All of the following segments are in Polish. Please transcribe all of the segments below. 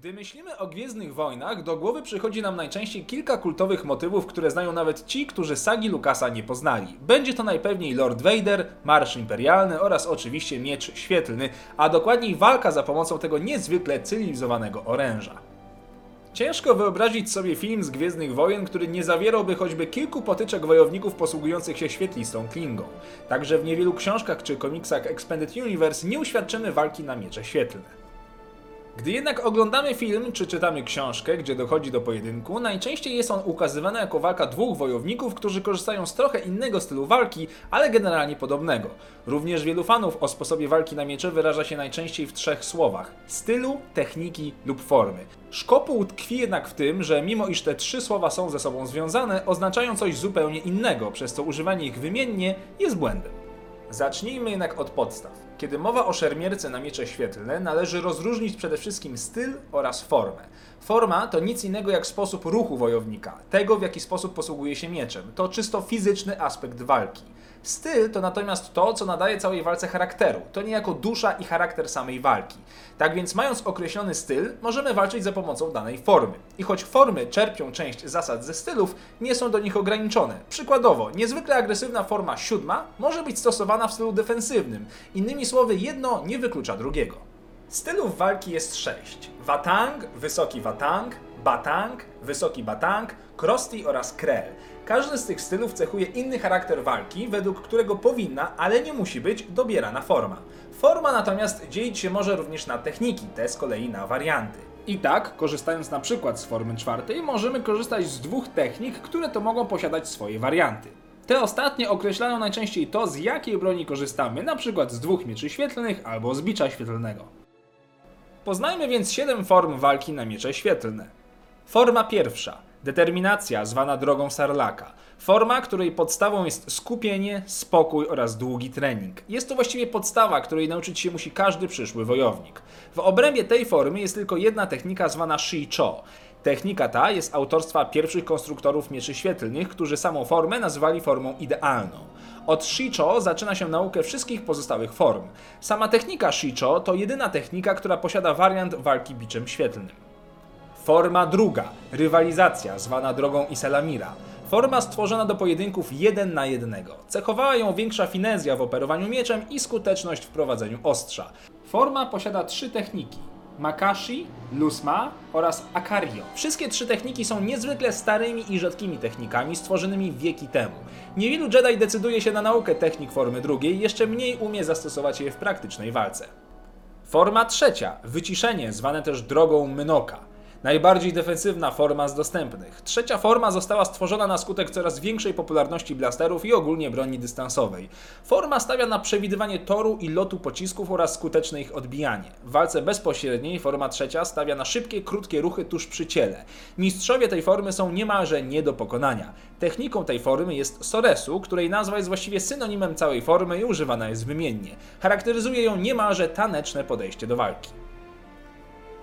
Gdy myślimy o Gwiezdnych Wojnach, do głowy przychodzi nam najczęściej kilka kultowych motywów, które znają nawet ci, którzy sagi Lucasa nie poznali. Będzie to najpewniej Lord Vader, Marsz Imperialny oraz oczywiście Miecz Świetlny, a dokładniej walka za pomocą tego niezwykle cywilizowanego oręża. Ciężko wyobrazić sobie film z Gwiezdnych Wojen, który nie zawierałby choćby kilku potyczek wojowników posługujących się świetlistą klingą. Także w niewielu książkach czy komiksach Expanded Universe nie uświadczymy walki na miecze świetlne. Gdy jednak oglądamy film czy czytamy książkę, gdzie dochodzi do pojedynku, najczęściej jest on ukazywany jako walka dwóch wojowników, którzy korzystają z trochę innego stylu walki, ale generalnie podobnego. Również wielu fanów o sposobie walki na miecze wyraża się najczęściej w trzech słowach: stylu, techniki lub formy. Szkopuł tkwi jednak w tym, że mimo iż te trzy słowa są ze sobą związane, oznaczają coś zupełnie innego, przez co używanie ich wymiennie jest błędem. Zacznijmy jednak od podstaw. Kiedy mowa o szermierce na miecze świetlne, należy rozróżnić przede wszystkim styl oraz formę. Forma to nic innego jak sposób ruchu wojownika, tego w jaki sposób posługuje się mieczem. To czysto fizyczny aspekt walki. Styl to natomiast to, co nadaje całej walce charakteru. To niejako dusza i charakter samej walki. Tak więc, mając określony styl, możemy walczyć za pomocą danej formy. I choć formy czerpią część zasad ze stylów, nie są do nich ograniczone. Przykładowo, niezwykle agresywna forma siódma może być stosowana w stylu defensywnym. Innymi słowy, jedno nie wyklucza drugiego. Stylów walki jest sześć: Watang, wysoki Watang, Batang, wysoki Batang, Krusty oraz Krell. Każdy z tych stylów cechuje inny charakter walki, według którego powinna, ale nie musi być dobierana forma. Forma natomiast dzielić się może również na techniki, te z kolei na warianty. I tak, korzystając na przykład z formy czwartej, możemy korzystać z dwóch technik, które to mogą posiadać swoje warianty. Te ostatnie określają najczęściej to, z jakiej broni korzystamy, na przykład z dwóch mieczy świetlnych albo z bicza świetlnego. Poznajmy więc 7 form walki na miecze świetlne. Forma pierwsza. Determinacja, zwana drogą Sarlaka. Forma, której podstawą jest skupienie, spokój oraz długi trening. Jest to właściwie podstawa, której nauczyć się musi każdy przyszły wojownik. W obrębie tej formy jest tylko jedna technika zwana Shi-Cho. Technika ta jest autorstwa pierwszych konstruktorów mieczy świetlnych, którzy samą formę nazwali formą idealną. Od Shicho zaczyna się naukę wszystkich pozostałych form. Sama technika Shicho to jedyna technika, która posiada wariant walki biczem świetlnym. Forma druga, rywalizacja, zwana drogą Iselamira. Forma stworzona do pojedynków jeden na jednego. Cechowała ją większa finezja w operowaniu mieczem i skuteczność w prowadzeniu ostrza. Forma posiada trzy techniki. Makashi, Lusma oraz Akario. Wszystkie trzy techniki są niezwykle starymi i rzadkimi technikami stworzonymi wieki temu. Niewielu Jedi decyduje się na naukę technik formy drugiej, jeszcze mniej umie zastosować je w praktycznej walce. Forma trzecia, wyciszenie, zwane też drogą Mynoka. Najbardziej defensywna forma z dostępnych. Trzecia forma została stworzona na skutek coraz większej popularności blasterów i ogólnie broni dystansowej. Forma stawia na przewidywanie toru i lotu pocisków oraz skuteczne ich odbijanie. W walce bezpośredniej forma trzecia stawia na szybkie, krótkie ruchy tuż przy ciele. Mistrzowie tej formy są niemalże nie do pokonania. Techniką tej formy jest Soresu, której nazwa jest właściwie synonimem całej formy i używana jest wymiennie. Charakteryzuje ją niemalże taneczne podejście do walki.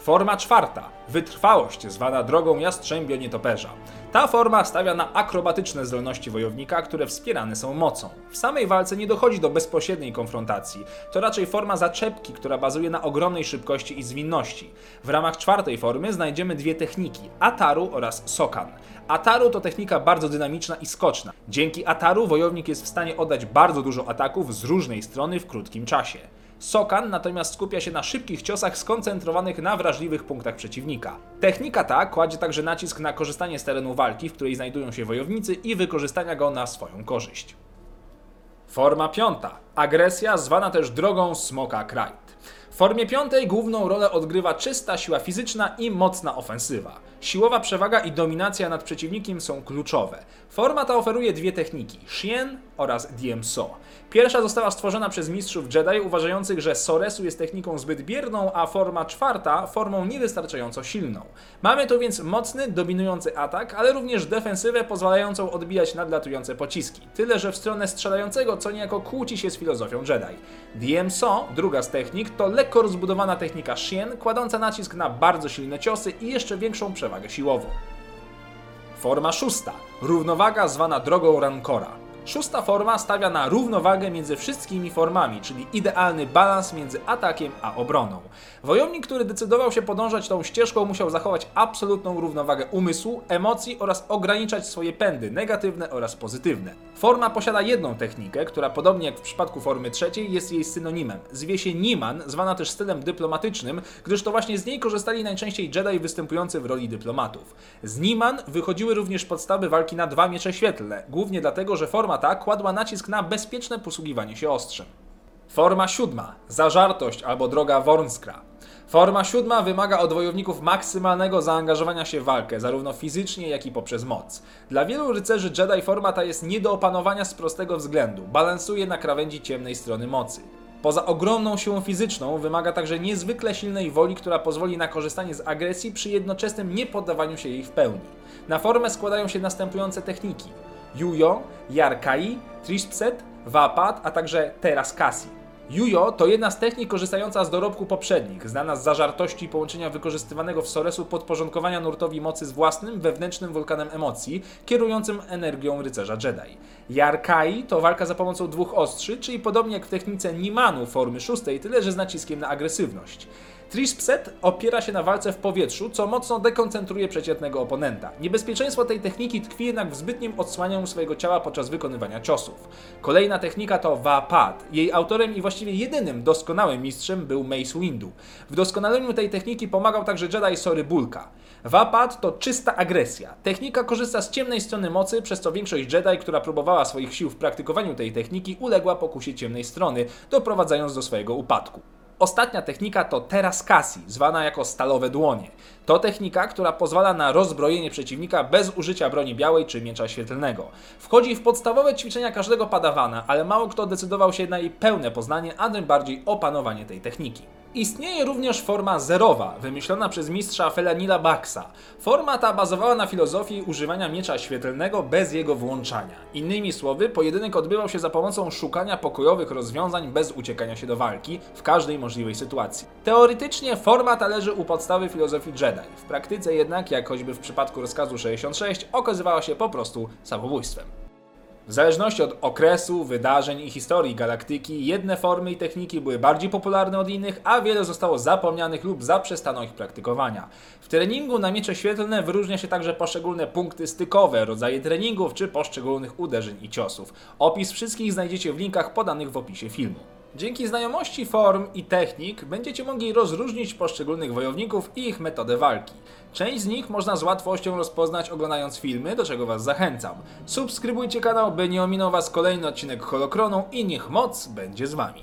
Forma czwarta. Wytrwałość, zwana drogą jastrzębio nietoperza. Ta forma stawia na akrobatyczne zdolności wojownika, które wspierane są mocą. W samej walce nie dochodzi do bezpośredniej konfrontacji. To raczej forma zaczepki, która bazuje na ogromnej szybkości i zwinności. W ramach czwartej formy znajdziemy dwie techniki: Ataru oraz Sokan. Ataru to technika bardzo dynamiczna i skoczna. Dzięki Ataru wojownik jest w stanie oddać bardzo dużo ataków z różnej strony w krótkim czasie. Sokan natomiast skupia się na szybkich ciosach skoncentrowanych na wrażliwych punktach przeciwnika. Technika ta kładzie także nacisk na korzystanie z terenu walki, w której znajdują się wojownicy i wykorzystania go na swoją korzyść. Forma piąta. Agresja, zwana też drogą Smoka Krajt. W formie piątej główną rolę odgrywa czysta siła fizyczna i mocna ofensywa. Siłowa przewaga i dominacja nad przeciwnikiem są kluczowe. Forma ta oferuje dwie techniki: Shien oraz DMSO. Pierwsza została stworzona przez mistrzów Jedi, uważających, że Soresu jest techniką zbyt bierną, a forma czwarta formą niewystarczająco silną. Mamy tu więc mocny, dominujący atak, ale również defensywę pozwalającą odbijać nadlatujące pociski. Tyle, że w stronę strzelającego co niejako kłóci się z filozofią Jedi. DMSO, druga z technik, to lekko rozbudowana technika Shien, kładąca nacisk na bardzo silne ciosy i jeszcze większą przewagę siłową. Forma szósta. Równowaga zwana drogą Rancora. Szósta forma stawia na równowagę między wszystkimi formami, czyli idealny balans między atakiem a obroną. Wojownik, który decydował się podążać tą ścieżką, musiał zachować absolutną równowagę umysłu, emocji oraz ograniczać swoje pędy negatywne oraz pozytywne. Forma posiada jedną technikę, która podobnie jak w przypadku formy trzeciej jest jej synonimem. Zwie się Niman, zwana też stylem dyplomatycznym, gdyż to właśnie z niej korzystali najczęściej Jedi występujący w roli dyplomatów. Z Niman wychodziły również podstawy walki na dwa miecze świetlne, głównie dlatego, że forma ta kładła nacisk na bezpieczne posługiwanie się ostrzem. Forma siódma. Zażartość albo droga Wornskra. Forma siódma wymaga od wojowników maksymalnego zaangażowania się w walkę, zarówno fizycznie, jak i poprzez moc. Dla wielu rycerzy Jedi forma ta jest nie do opanowania z prostego względu. Balansuje na krawędzi ciemnej strony mocy. Poza ogromną siłą fizyczną wymaga także niezwykle silnej woli, która pozwoli na korzystanie z agresji przy jednoczesnym niepoddawaniu się jej w pełni. Na formę składają się następujące techniki. Yuyo, Yarkai, Trishpset, Wapat, a także Teraskasi. Yuyo to jedna z technik korzystająca z dorobku poprzednich, znana z zażartości i połączenia wykorzystywanego w Soresu podporządkowania nurtowi mocy z własnym, wewnętrznym wulkanem emocji, kierującym energią rycerza Jedi. Yarkai to walka za pomocą dwóch ostrzy, czyli podobnie jak w technice Nimanu formy szóstej, tyle że z naciskiem na agresywność. Trishpset opiera się na walce w powietrzu, co mocno dekoncentruje przeciętnego oponenta. Niebezpieczeństwo tej techniki tkwi jednak w zbytnim odsłanianiu swojego ciała podczas wykonywania ciosów. Kolejna technika to Vapad. Jej autorem i właściwie jedynym doskonałym mistrzem był Mace Windu. W doskonaleniu tej techniki pomagał także Jedi Sory Bulka. Vapad to czysta agresja. Technika korzysta z ciemnej strony mocy, przez co większość Jedi, która próbowała swoich sił w praktykowaniu tej techniki, uległa pokusie ciemnej strony, doprowadzając do swojego upadku. Ostatnia technika to Teraskasi, zwana jako stalowe dłonie. To technika, która pozwala na rozbrojenie przeciwnika bez użycia broni białej czy miecza świetlnego. Wchodzi w podstawowe ćwiczenia każdego padawana, ale mało kto decydował się na jej pełne poznanie, a tym bardziej opanowanie tej techniki. Istnieje również forma zerowa, wymyślona przez mistrza Felanila Baxa. Forma ta bazowała na filozofii używania miecza świetlnego bez jego włączania. Innymi słowy, pojedynek odbywał się za pomocą szukania pokojowych rozwiązań bez uciekania się do walki w każdej możliwej sytuacji. Teoretycznie forma ta leży u podstawy filozofii Jedi. W praktyce jednak, jak choćby w przypadku rozkazu 66, okazywała się po prostu samobójstwem. W zależności od okresu, wydarzeń i historii galaktyki, jedne formy i techniki były bardziej popularne od innych, a wiele zostało zapomnianych lub zaprzestano ich praktykowania. W treningu na miecze świetlne wyróżnia się także poszczególne punkty stykowe, rodzaje treningów czy poszczególnych uderzeń i ciosów. Opis wszystkich znajdziecie w linkach podanych w opisie filmu. Dzięki znajomości form i technik będziecie mogli rozróżnić poszczególnych wojowników i ich metodę walki. Część z nich można z łatwością rozpoznać oglądając filmy, do czego Was zachęcam. Subskrybujcie kanał, by nie ominął Was kolejny odcinek Holokronu i niech moc będzie z Wami.